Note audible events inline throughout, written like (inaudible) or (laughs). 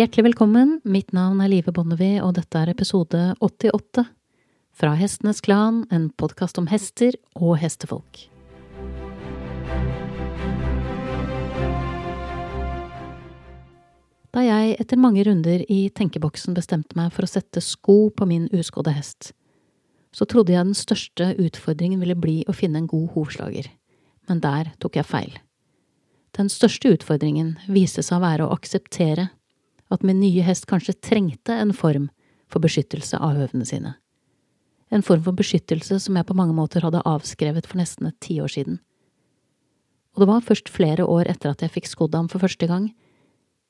Hjertelig velkommen, mitt navn er Live Bonnevie, og dette er episode 88 fra Hestenes Klan, en podkast om hester og hestefolk. Da jeg etter mange runder i tenkeboksen bestemte meg for å sette sko på min uskodde hest, så trodde jeg den største utfordringen ville bli å finne en god hovslager, men der tok jeg feil. Den største utfordringen viste seg å være å akseptere at min nye hest kanskje trengte en form for beskyttelse av høvene sine. En form for beskyttelse som jeg på mange måter hadde avskrevet for nesten et tiår siden. Og det var først flere år etter at jeg fikk skodd ham for første gang,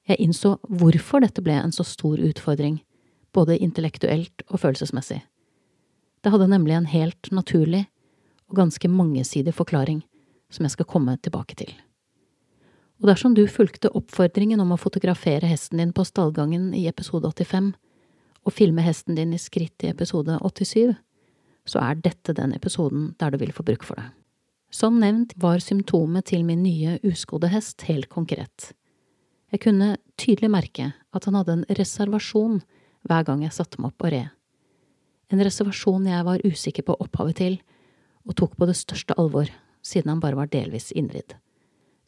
jeg innså hvorfor dette ble en så stor utfordring, både intellektuelt og følelsesmessig. Det hadde nemlig en helt naturlig og ganske mangesidig forklaring som jeg skal komme tilbake til. Og dersom du fulgte oppfordringen om å fotografere hesten din på stallgangen i episode 85, og filme hesten din i skritt i episode 87, så er dette den episoden der du vil få bruk for det. Som nevnt var symptomet til min nye uskodde hest helt konkret. Jeg kunne tydelig merke at han hadde en reservasjon hver gang jeg satte meg opp og red. En reservasjon jeg var usikker på opphavet til, og tok på det største alvor, siden han bare var delvis innridd.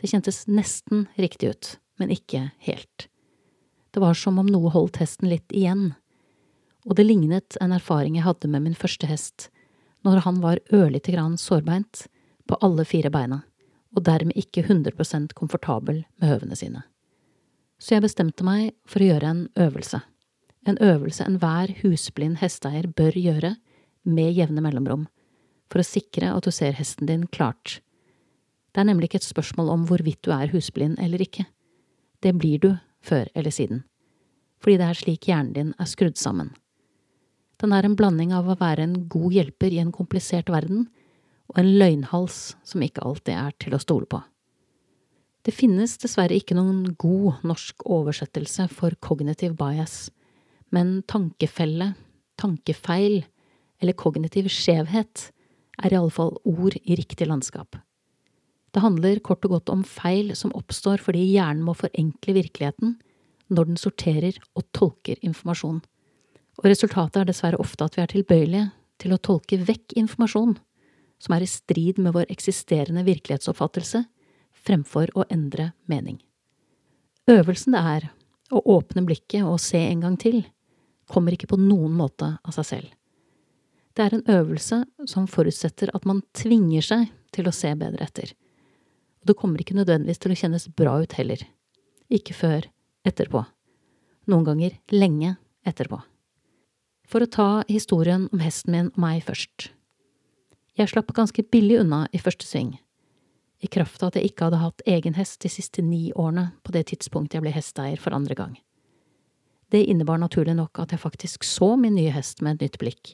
Det kjentes nesten riktig ut, men ikke helt. Det var som om noe holdt hesten litt igjen, og det lignet en erfaring jeg hadde med min første hest, når han var ørlite grann sårbeint på alle fire beina, og dermed ikke 100% komfortabel med høvene sine. Så jeg bestemte meg for å gjøre en øvelse, en øvelse enhver husblind hesteeier bør gjøre med jevne mellomrom, for å sikre at du ser hesten din klart det er nemlig ikke et spørsmål om hvorvidt du er husblind eller ikke. Det blir du før eller siden, fordi det er slik hjernen din er skrudd sammen. Den er en blanding av å være en god hjelper i en komplisert verden og en løgnhals som ikke alltid er til å stole på. Det finnes dessverre ikke noen god norsk oversettelse for kognitiv bias, men tankefelle, tankefeil eller kognitiv skjevhet er iallfall ord i riktig landskap. Det handler kort og godt om feil som oppstår fordi hjernen må forenkle virkeligheten når den sorterer og tolker informasjon. Og resultatet er dessverre ofte at vi er tilbøyelige til å tolke vekk informasjon som er i strid med vår eksisterende virkelighetsoppfattelse, fremfor å endre mening. Øvelsen det er å åpne blikket og se en gang til, kommer ikke på noen måte av seg selv. Det er en øvelse som forutsetter at man tvinger seg til å se bedre etter og det kommer ikke nødvendigvis til å kjennes bra ut heller. Ikke før etterpå. Noen ganger lenge etterpå. For å ta historien om hesten min og meg først. Jeg slapp ganske billig unna i første sving, i kraft av at jeg ikke hadde hatt egen hest de siste ni årene på det tidspunktet jeg ble hesteeier for andre gang. Det innebar naturlig nok at jeg faktisk så min nye hest med et nytt blikk,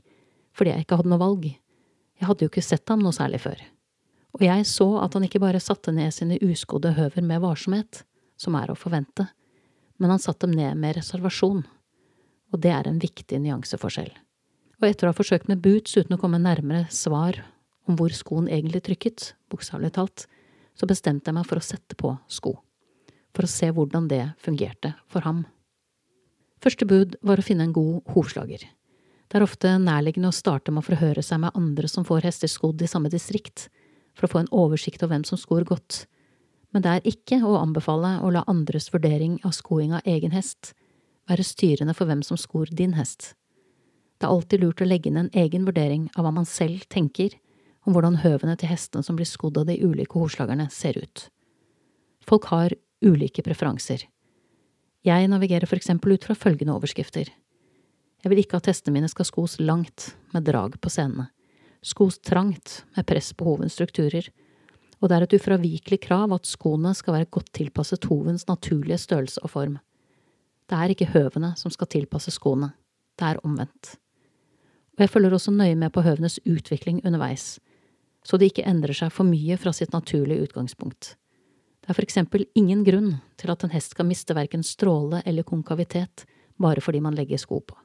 fordi jeg ikke hadde noe valg. Jeg hadde jo ikke sett ham noe særlig før og jeg så at han ikke bare satte ned sine uskodde høver med varsomhet, som er å forvente, men han satte dem ned med reservasjon, og det er en viktig nyanseforskjell. Og etter å ha forsøkt med boots uten å komme nærmere svar om hvor skoen egentlig trykket, bokstavelig talt, så bestemte jeg meg for å sette på sko, for å se hvordan det fungerte for ham. Første bud var å finne en god hovslager. Det er ofte nærliggende å starte med å forhøre seg med andre som får hester skodd i samme distrikt, for å få en oversikt over hvem som skor godt, men det er ikke å anbefale å la andres vurdering av skoing av egen hest være styrende for hvem som skor din hest. Det er alltid lurt å legge inn en egen vurdering av hva man selv tenker om hvordan høvene til hestene som blir skodd av de ulike horslagerne, ser ut. Folk har ulike preferanser. Jeg navigerer for eksempel ut fra følgende overskrifter. Jeg vil ikke at hestene mine skal skos langt, med drag på scenene skos trangt, med press på hovens strukturer, og det er et ufravikelig krav at skoene skal være godt tilpasset hovens naturlige størrelse og form. Det er ikke høvene som skal tilpasse skoene, det er omvendt. Og jeg følger også nøye med på høvenes utvikling underveis, så de ikke endrer seg for mye fra sitt naturlige utgangspunkt. Det er for eksempel ingen grunn til at en hest skal miste verken stråle eller konkavitet bare fordi man legger sko på.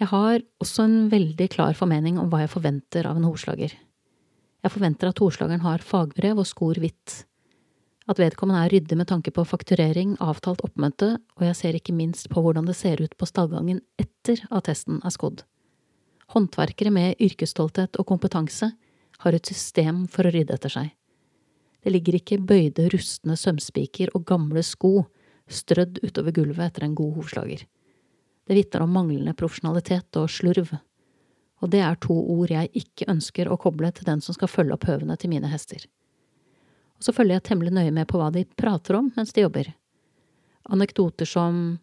Jeg har også en veldig klar formening om hva jeg forventer av en horslager. Jeg forventer at horslageren har fagbrev og skor hvitt, At vedkommende er ryddig med tanke på fakturering, avtalt oppmøte, og jeg ser ikke minst på hvordan det ser ut på stallgangen etter at testen er skodd. Håndverkere med yrkesstolthet og kompetanse har et system for å rydde etter seg. Det ligger ikke bøyde, rustne sømspiker og gamle sko strødd utover gulvet etter en god hovslager. Det vitner om manglende profesjonalitet og slurv, og det er to ord jeg ikke ønsker å koble til den som skal følge opp høvene til mine hester. Og så følger jeg temmelig nøye med på hva de prater om mens de jobber. Anekdoter som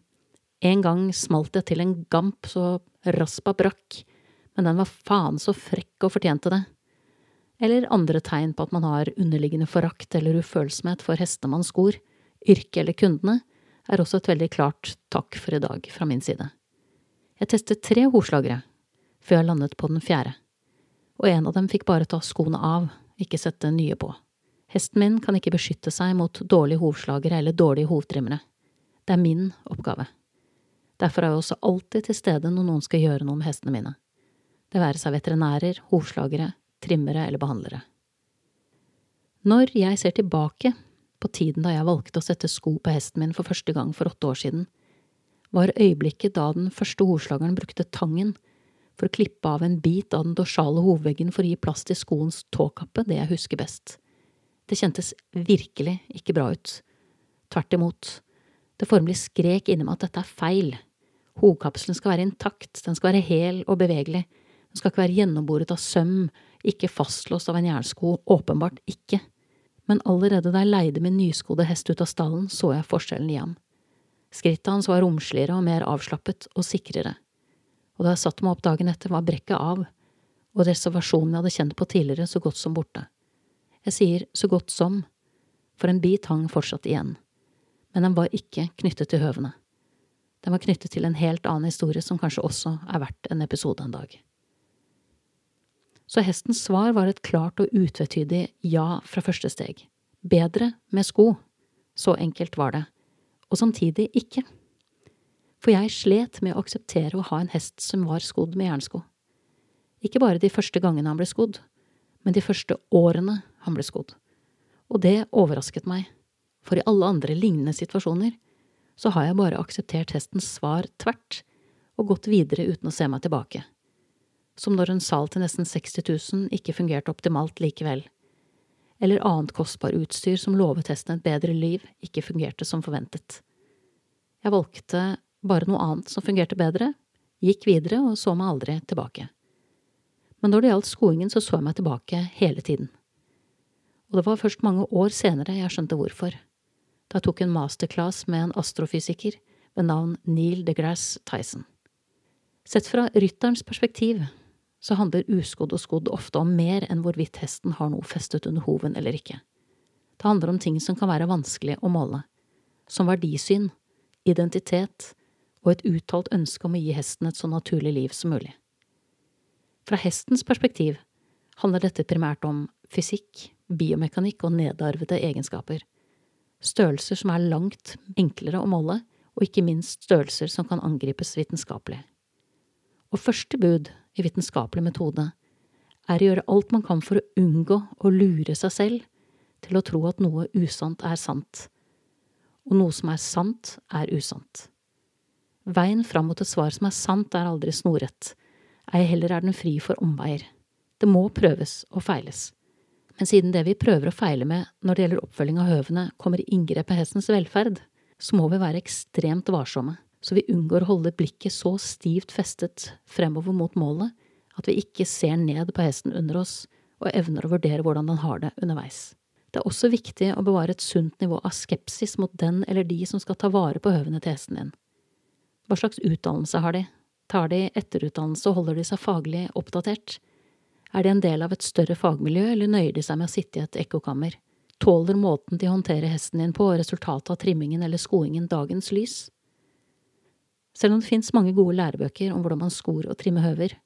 en gang smalt jeg til en gamp så raspa brakk, men den var faen så frekk og fortjente det. Eller andre tegn på at man har underliggende forakt eller ufølsomhet for hestene man skor, yrket eller kundene, er også et veldig klart takk for i dag fra min side. Jeg testet tre hovslagere før jeg landet på den fjerde, og en av dem fikk bare ta skoene av, ikke sette nye på. Hesten min kan ikke beskytte seg mot dårlige hovslagere eller dårlige hovtrimmere. Det er min oppgave. Derfor er jeg også alltid til stede når noen skal gjøre noe med hestene mine. Det være seg veterinærer, hovslagere, trimmere eller behandlere. Når jeg ser tilbake på tiden da jeg valgte å sette sko på hesten min for første gang for åtte år siden, var øyeblikket da den første hovslageren brukte tangen for å klippe av en bit av den dorsale hovedveggen for å gi plass til skoens tåkappe, det jeg husker best. Det kjentes virkelig ikke bra ut. Tvert imot. Det formelig skrek inni meg at dette er feil. Hovkapselen skal være intakt, den skal være hel og bevegelig, den skal ikke være gjennomboret av søm, ikke fastlåst av en jernsko, åpenbart ikke men allerede da jeg leide min nyskodde hest ut av stallen, så jeg forskjellen i ham. Skrittet hans var romsligere og mer avslappet og sikrere, og da jeg satte meg opp dagen etter, var brekket av, og reservasjonen jeg hadde kjent på tidligere, så godt som borte. Jeg sier så godt som, for en bit hang fortsatt igjen, men den var ikke knyttet til høvene. Den var knyttet til en helt annen historie som kanskje også er verdt en episode en dag så hestens svar var et klart og utvetydig ja fra første steg. Bedre med sko. Så enkelt var det. Og samtidig ikke. For jeg slet med å akseptere å ha en hest som var skodd med jernsko. Ikke bare de første gangene han ble skodd, men de første årene han ble skodd. Og det overrasket meg, for i alle andre lignende situasjoner så har jeg bare akseptert hestens svar tvert og gått videre uten å se meg tilbake som når en sal til nesten 60 000 ikke fungerte optimalt likevel, eller annet kostbar utstyr som lovet hesten et bedre liv, ikke fungerte som forventet. Jeg valgte bare noe annet som fungerte bedre, gikk videre og så meg aldri tilbake. Men når det gjaldt skoingen, så så jeg meg tilbake hele tiden. Og det var først mange år senere jeg skjønte hvorfor, da jeg tok en masterclass med en astrofysiker ved navn Neil deGrasse Tyson. Sett fra rytterens perspektiv så handler uskodd og skodd ofte om mer enn hvorvidt hesten har noe festet under hoven eller ikke. Det handler om ting som kan være vanskelig å måle, som verdisyn, identitet og et uttalt ønske om å gi hesten et så naturlig liv som mulig. Fra hestens perspektiv handler dette primært om fysikk, biomekanikk og nedarvede egenskaper, størrelser som er langt enklere å måle, og ikke minst størrelser som kan angripes vitenskapelig. Og første bud i vitenskapelig metode er å gjøre alt man kan for å unngå å lure seg selv til å tro at noe usant er sant, og noe som er sant, er usant. Veien fram mot et svar som er sant, er aldri snorrett, ei heller er den fri for omveier. Det må prøves og feiles. Men siden det vi prøver å feile med når det gjelder oppfølging av høvene, kommer i inngrep med hestens velferd, så må vi være ekstremt varsomme så vi unngår å holde blikket så stivt festet fremover mot målet at vi ikke ser ned på hesten under oss og evner å vurdere hvordan den har det underveis. Det er også viktig å bevare et sunt nivå av skepsis mot den eller de som skal ta vare på høvene til hesten din. Hva slags utdannelse har de? Tar de etterutdannelse og holder de seg faglig oppdatert? Er de en del av et større fagmiljø, eller nøyer de seg med å sitte i et ekkokammer? Tåler måten de håndterer hesten din på og resultatet av trimmingen eller skoingen dagens lys? Selv om det fins mange gode lærebøker om hvordan man skor og trimmer høver,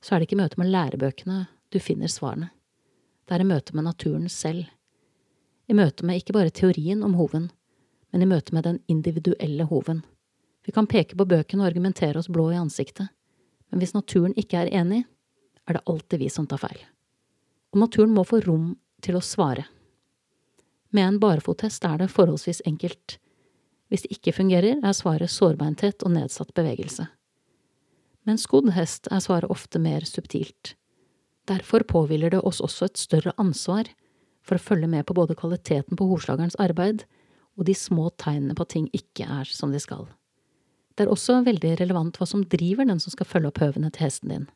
så er det ikke i møte med lærebøkene du finner svarene. Det er i møte med naturen selv. I møte med ikke bare teorien om hoven, men i møte med den individuelle hoven. Vi kan peke på bøkene og argumentere oss blå i ansiktet, men hvis naturen ikke er enig, er det alltid vi som tar feil. Og naturen må få rom til å svare. Med en barefottest er det forholdsvis enkelt. Hvis det ikke fungerer, er svaret sårbeinthet og nedsatt bevegelse. Men en skodd hest er svaret ofte mer subtilt. Derfor påhviler det oss også et større ansvar for å følge med på både kvaliteten på hovslagerens arbeid og de små tegnene på at ting ikke er som de skal. Det er også veldig relevant hva som driver den som skal følge opp høvene til hesten din.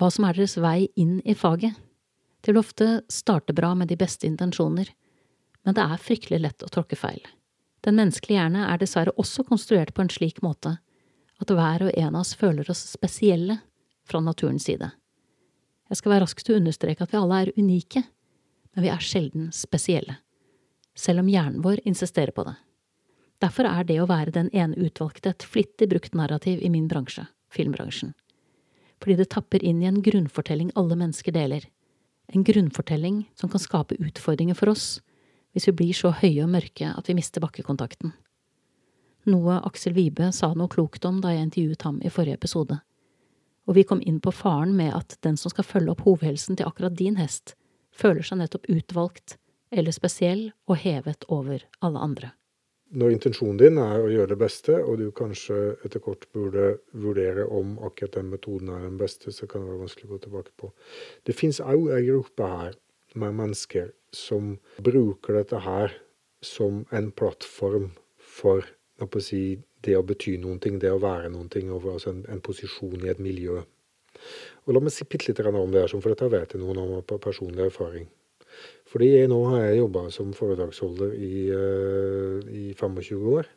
Hva som er deres vei inn i faget. Det vil ofte starte bra med de beste intensjoner, men det er fryktelig lett å tråkke feil. Den menneskelige hjerne er dessverre også konstruert på en slik måte at hver og en av oss føler oss spesielle fra naturens side. Jeg skal være rask til å understreke at vi alle er unike, men vi er sjelden spesielle, selv om hjernen vår insisterer på det. Derfor er det å være den ene utvalgte et flittig brukt narrativ i min bransje, filmbransjen. Fordi det tapper inn i en grunnfortelling alle mennesker deler. En grunnfortelling som kan skape utfordringer for oss hvis vi blir så høye og mørke at vi mister bakkekontakten. Noe Aksel Vibe sa noe klokt om da jeg intervjuet ham i forrige episode. Og vi kom inn på faren med at den som skal følge opp hovhelsen til akkurat din hest, føler seg nettopp utvalgt eller spesiell og hevet over alle andre når intensjonen din er å gjøre det beste, og du kanskje etter kort burde vurdere om akkurat den metoden er den beste, så kan det være vanskelig å gå tilbake på. Det fins òg ei gruppe her med mennesker som bruker dette her som en plattform for å si, det å bety noen ting, det å være noen ting, altså en, en posisjon i et miljø. Og La meg si bitte litt om det, for dette vet jeg noen om på personlig erfaring. Fordi nå har jeg jobba som foredragsholder i, uh, i 25 år.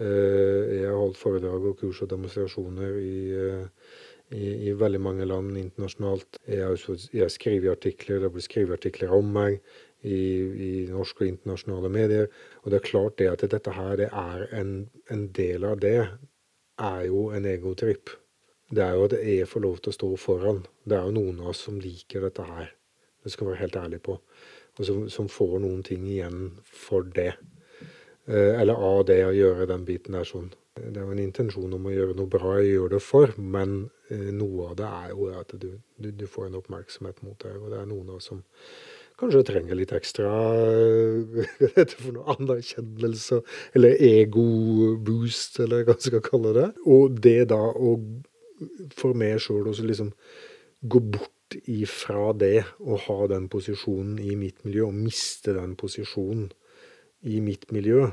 Uh, jeg har holdt foredrag og kurs og demonstrasjoner i, uh, i, i veldig mange land internasjonalt. Jeg har, jeg skriver artikler, det blir skrevet artikler om meg i, i, norske og internasjonale medier. Og det er klart det at dette her det er en, en del av det, er jo en egotripp. Det er jo at jeg får lov til å stå foran. Det er jo noen av oss som liker dette her. Det skal være helt ærlig på. Og som, som får noen ting igjen for det. Eh, eller av det å gjøre den biten der sånn. Det er jo en intensjon om å gjøre noe bra jeg gjør det for, men eh, noe av det er jo at du, du, du får en oppmerksomhet mot det. Og det er noen av oss som kanskje trenger litt ekstra (laughs) noe anerkjennelse, eller ego-boost, eller hva man skal kalle det. Og det da å for meg sjøl å liksom gå bort ifra det å ha den posisjonen i mitt miljø, og miste den posisjonen i mitt miljø,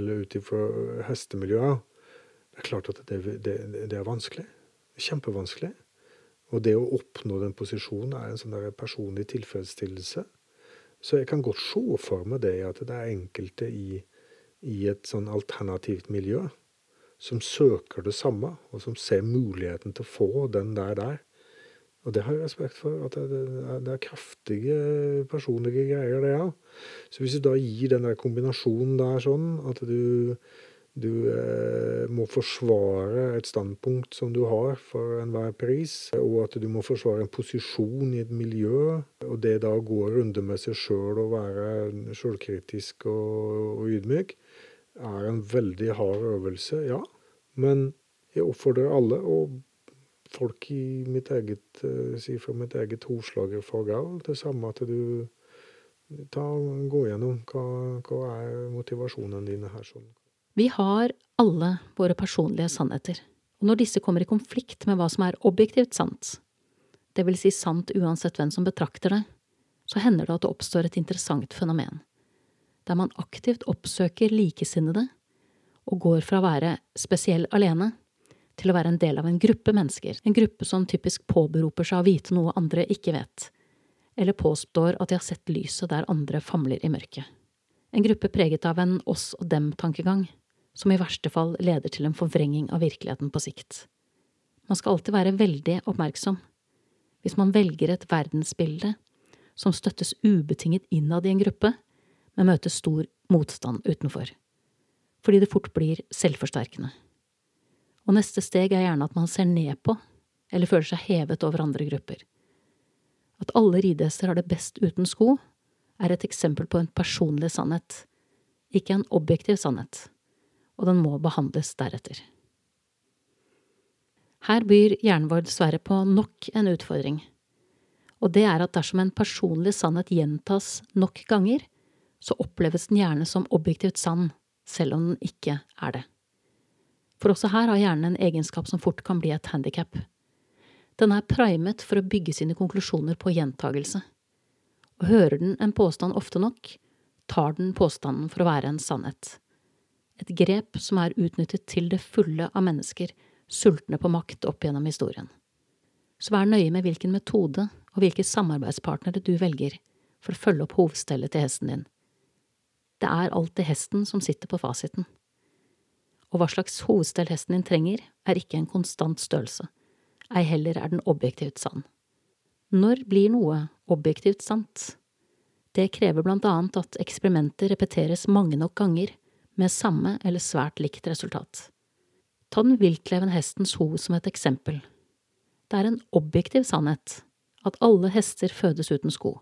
eller ut ifra hestemiljøet, det er klart at det, det, det, er vanskelig. Kjempevanskelig. Og det å oppnå den posisjonen er en sånn personlig tilfredsstillelse. Så jeg kan godt se for meg det at det er enkelte i, i et sånn alternativt miljø som søker det samme, og som ser muligheten til å få den der der. Og det har jeg respekt for. at Det, er, det er kraftige personlige greier, det òg. Så hvis du da gir den der kombinasjonen der sånn, at du, du eh, må forsvare et standpunkt som du har for enhver pris, og at du må forsvare en posisjon i et miljø, og det da går runde med seg sjøl og være sjølkritisk og, og ydmyk, er en veldig hard øvelse, ja. Men jeg oppfordrer alle og folk i mitt eget, uh, si fra mitt eget hovslagerfag òg. Det samme at du ta, gå gjennom hva, hva er motivasjonene dine her. sånn. Vi har alle våre personlige sannheter, og når disse kommer i konflikt med hva som er objektivt sant, det vil si sant uansett hvem som betrakter det, så hender det at det oppstår et interessant fenomen, der man aktivt oppsøker likesinnede og går fra å være spesiell alene til å være en del av en gruppe mennesker, en gruppe som typisk påberoper seg å vite noe andre ikke vet, eller påstår at de har sett lyset der andre famler i mørket. En gruppe preget av en oss og dem-tankegang, som i verste fall leder til en forvrenging av virkeligheten på sikt. Man skal alltid være veldig oppmerksom. Hvis man velger et verdensbilde som støttes ubetinget innad i en gruppe, men møter stor motstand utenfor. Fordi det fort blir selvforsterkende og neste steg er gjerne at man ser ned på, eller føler seg hevet over andre grupper. At alle ridehester har det best uten sko, er et eksempel på en personlig sannhet, ikke en objektiv sannhet, og den må behandles deretter. Her byr hjernen vår dessverre på nok en utfordring, og det er at dersom en personlig sannhet gjentas nok ganger, så oppleves den gjerne som objektivt sann, selv om den ikke er det. For også her har hjernen en egenskap som fort kan bli et handikap. Den er primet for å bygge sine konklusjoner på gjentagelse. Og hører den en påstand ofte nok, tar den påstanden for å være en sannhet. Et grep som er utnyttet til det fulle av mennesker sultne på makt opp gjennom historien. Så vær nøye med hvilken metode og hvilke samarbeidspartnere du velger for å følge opp hovedstellet til hesten din. Det er alltid hesten som sitter på fasiten. Og hva slags hovedstell hesten din trenger, er ikke en konstant størrelse, ei heller er den objektivt sann. Når blir noe objektivt sant? Det krever blant annet at eksperimenter repeteres mange nok ganger, med samme eller svært likt resultat. Ta den viltlevende hestens hoved som et eksempel. Det er en objektiv sannhet at alle hester fødes uten sko,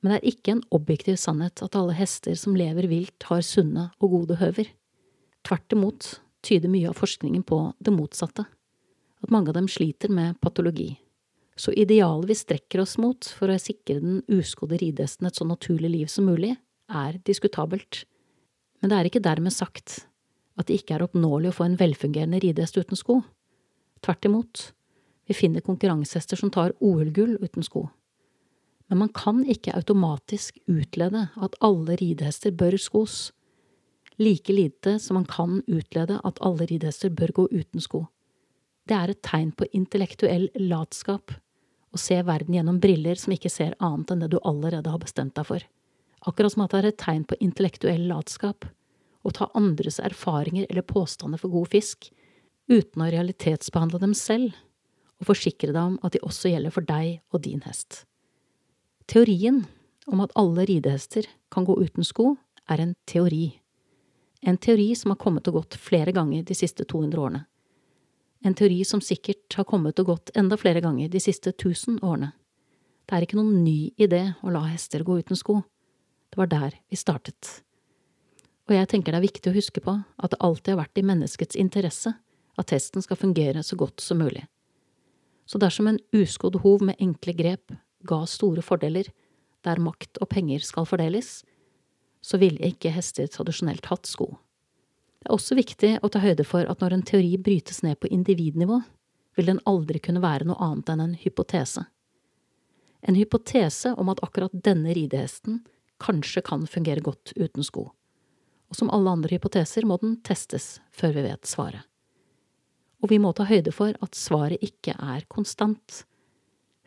men det er ikke en objektiv sannhet at alle hester som lever vilt, har sunne og gode høver. Tvert imot tyder mye av forskningen på det motsatte, at mange av dem sliter med patologi. Så idealet vi strekker oss mot for å sikre den uskodde ridehesten et så naturlig liv som mulig, er diskutabelt. Men det er ikke dermed sagt at det ikke er oppnåelig å få en velfungerende ridehest uten sko. Tvert imot, vi finner konkurransehester som tar OL-gull uten sko. Men man kan ikke automatisk utlede at alle ridehester bør skos, like lite som man kan utlede at alle ridehester bør gå uten sko. Det er et tegn på intellektuell latskap å se verden gjennom briller som ikke ser annet enn det du allerede har bestemt deg for. Akkurat som at det er et tegn på intellektuell latskap å ta andres erfaringer eller påstander for god fisk, uten å realitetsbehandle dem selv, og forsikre deg om at de også gjelder for deg og din hest. Teorien om at alle ridehester kan gå uten sko, er en teori. En teori som har kommet og gått flere ganger de siste 200 årene. En teori som sikkert har kommet og gått enda flere ganger de siste 1000 årene. Det er ikke noen ny idé å la hester gå uten sko. Var der vi startet. Og jeg tenker det er viktig å huske på at det alltid har vært i menneskets interesse at testen skal fungere så godt som mulig. Så dersom en uskodd hov med enkle grep ga store fordeler der makt og penger skal fordeles, så ville ikke hester tradisjonelt hatt sko. Det er også viktig å ta høyde for at når en teori brytes ned på individnivå, vil den aldri kunne være noe annet enn en hypotese. En hypotese om at akkurat denne ridehesten kanskje kan fungere godt uten sko og som alle andre hypoteser må den testes før vi vet svaret. Og vi må ta høyde for at svaret ikke er konstant.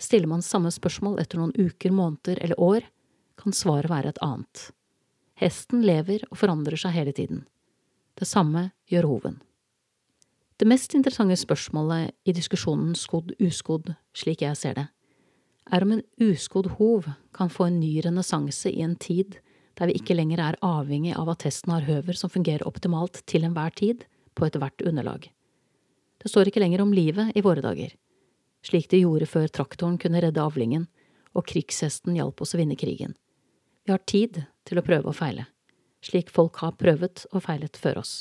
Stiller man samme spørsmål etter noen uker, måneder eller år, kan svaret være et annet. Hesten lever og forandrer seg hele tiden. Det samme gjør hoven. Det mest interessante spørsmålet i diskusjonen skodd-uskodd, slik jeg ser det, er om en uskodd hov kan få en ny renessanse i en tid der vi ikke lenger er avhengig av at testen har høver som fungerer optimalt til enhver tid på ethvert underlag. Det står ikke lenger om livet i våre dager, slik det gjorde før traktoren kunne redde avlingen og krigshesten hjalp oss å vinne krigen. Vi har tid til å prøve og feile, slik folk har prøvet og feilet før oss.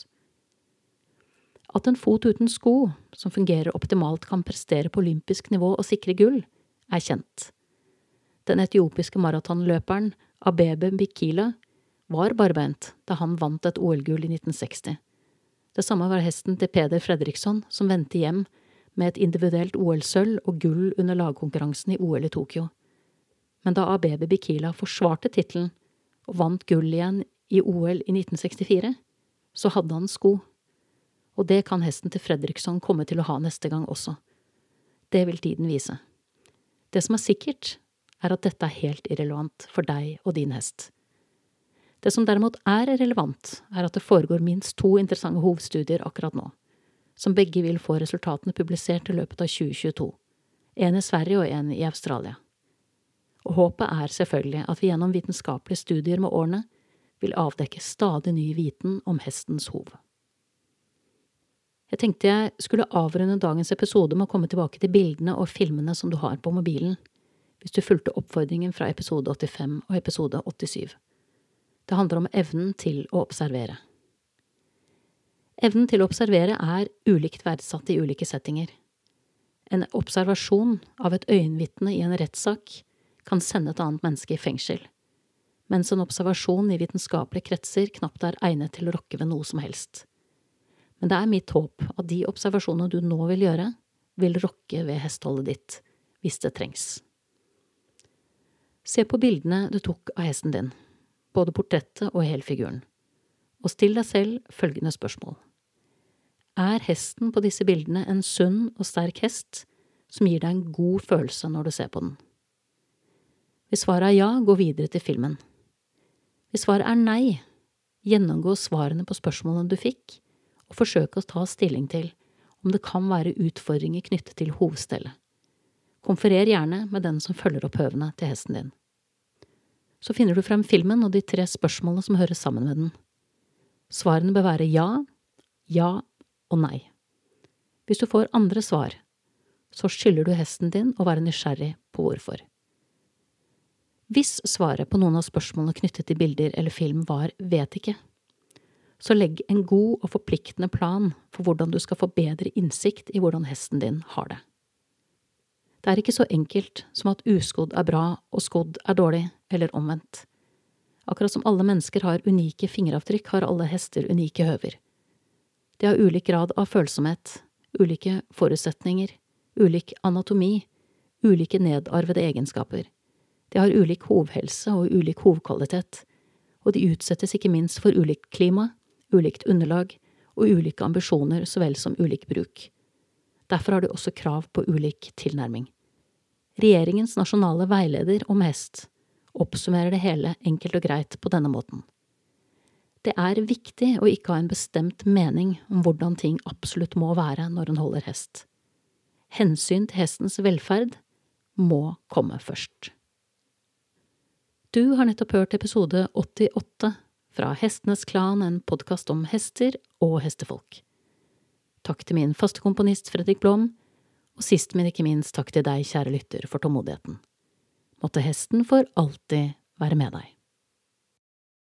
At en fot uten sko, som fungerer optimalt, kan prestere på olympisk nivå og sikre gull, er kjent. Den etiopiske maratonløperen Abebe Bikila var barbeint da han vant et OL-gull i 1960. Det samme var hesten til Peder Fredriksson, som vendte hjem med et individuelt OL-sølv og gull under lagkonkurransen i OL i Tokyo. Men da Abebe Bikila forsvarte tittelen og vant gull igjen i OL i 1964, så hadde han sko. Og det kan hesten til Fredriksson komme til å ha neste gang også. Det vil tiden vise. Det som er sikkert, er at dette er helt irrelevant for deg og din hest. Det som derimot er relevant, er at det foregår minst to interessante hovedstudier akkurat nå, som begge vil få resultatene publisert i løpet av 2022, en i Sverige og en i Australia. Og håpet er selvfølgelig at vi gjennom vitenskapelige studier med årene vil avdekke stadig ny viten om hestens hov. Jeg tenkte jeg skulle avrunde dagens episode med å komme tilbake til bildene og filmene som du har på mobilen, hvis du fulgte oppfordringen fra episode 85 og episode 87. Det handler om evnen til å observere. Evnen til å observere er ulikt verdsatt i ulike settinger. En observasjon av et øyenvitne i en rettssak kan sende et annet menneske i fengsel, mens en observasjon i vitenskapelige kretser knapt er egnet til å rokke ved noe som helst. Men det er mitt håp at de observasjonene du nå vil gjøre, vil rokke ved hesteholdet ditt, hvis det trengs. Se på bildene du tok av hesten din, både portrettet og helfiguren, og still deg selv følgende spørsmål. Er hesten på disse bildene en sunn og sterk hest som gir deg en god følelse når du ser på den? Hvis svaret er ja, gå videre til filmen. Hvis svaret er nei, gjennomgå svarene på spørsmålene du fikk, og forsøk å ta stilling til om det kan være utfordringer knyttet til hovedstellet. Konferer gjerne med den som følger opp høvene til hesten din. Så finner du frem filmen og de tre spørsmålene som hører sammen med den. Svarene bør være ja, ja og nei. Hvis du får andre svar, så skylder du hesten din å være nysgjerrig på hvorfor. Hvis svaret på noen av spørsmålene knyttet til bilder eller film var vet ikke, så legg en god og forpliktende plan for hvordan du skal få bedre innsikt i hvordan hesten din har det. Det er ikke så enkelt som at uskodd er bra og skodd er dårlig, eller omvendt. Akkurat som alle mennesker har unike fingeravtrykk, har alle hester unike høver. De har ulik grad av følsomhet, ulike forutsetninger, ulik anatomi, ulike nedarvede egenskaper de har ulik hovhelse og ulik hovkvalitet, og de utsettes ikke minst for ulikt klima, ulikt underlag og ulike ambisjoner så vel som ulik bruk. Derfor har de også krav på ulik tilnærming. Regjeringens nasjonale veileder om hest oppsummerer det hele enkelt og greit på denne måten. Det er viktig å ikke ha en bestemt mening om hvordan ting absolutt må være når en holder hest. Hensyn til hestens velferd må komme først. Du har nettopp hørt episode 88 fra Hestenes Klan, en podkast om hester og hestefolk. Takk til min faste komponist Fredrik Blom, og sist, men ikke minst takk til deg, kjære lytter, for tålmodigheten. Måtte hesten for alltid være med deg.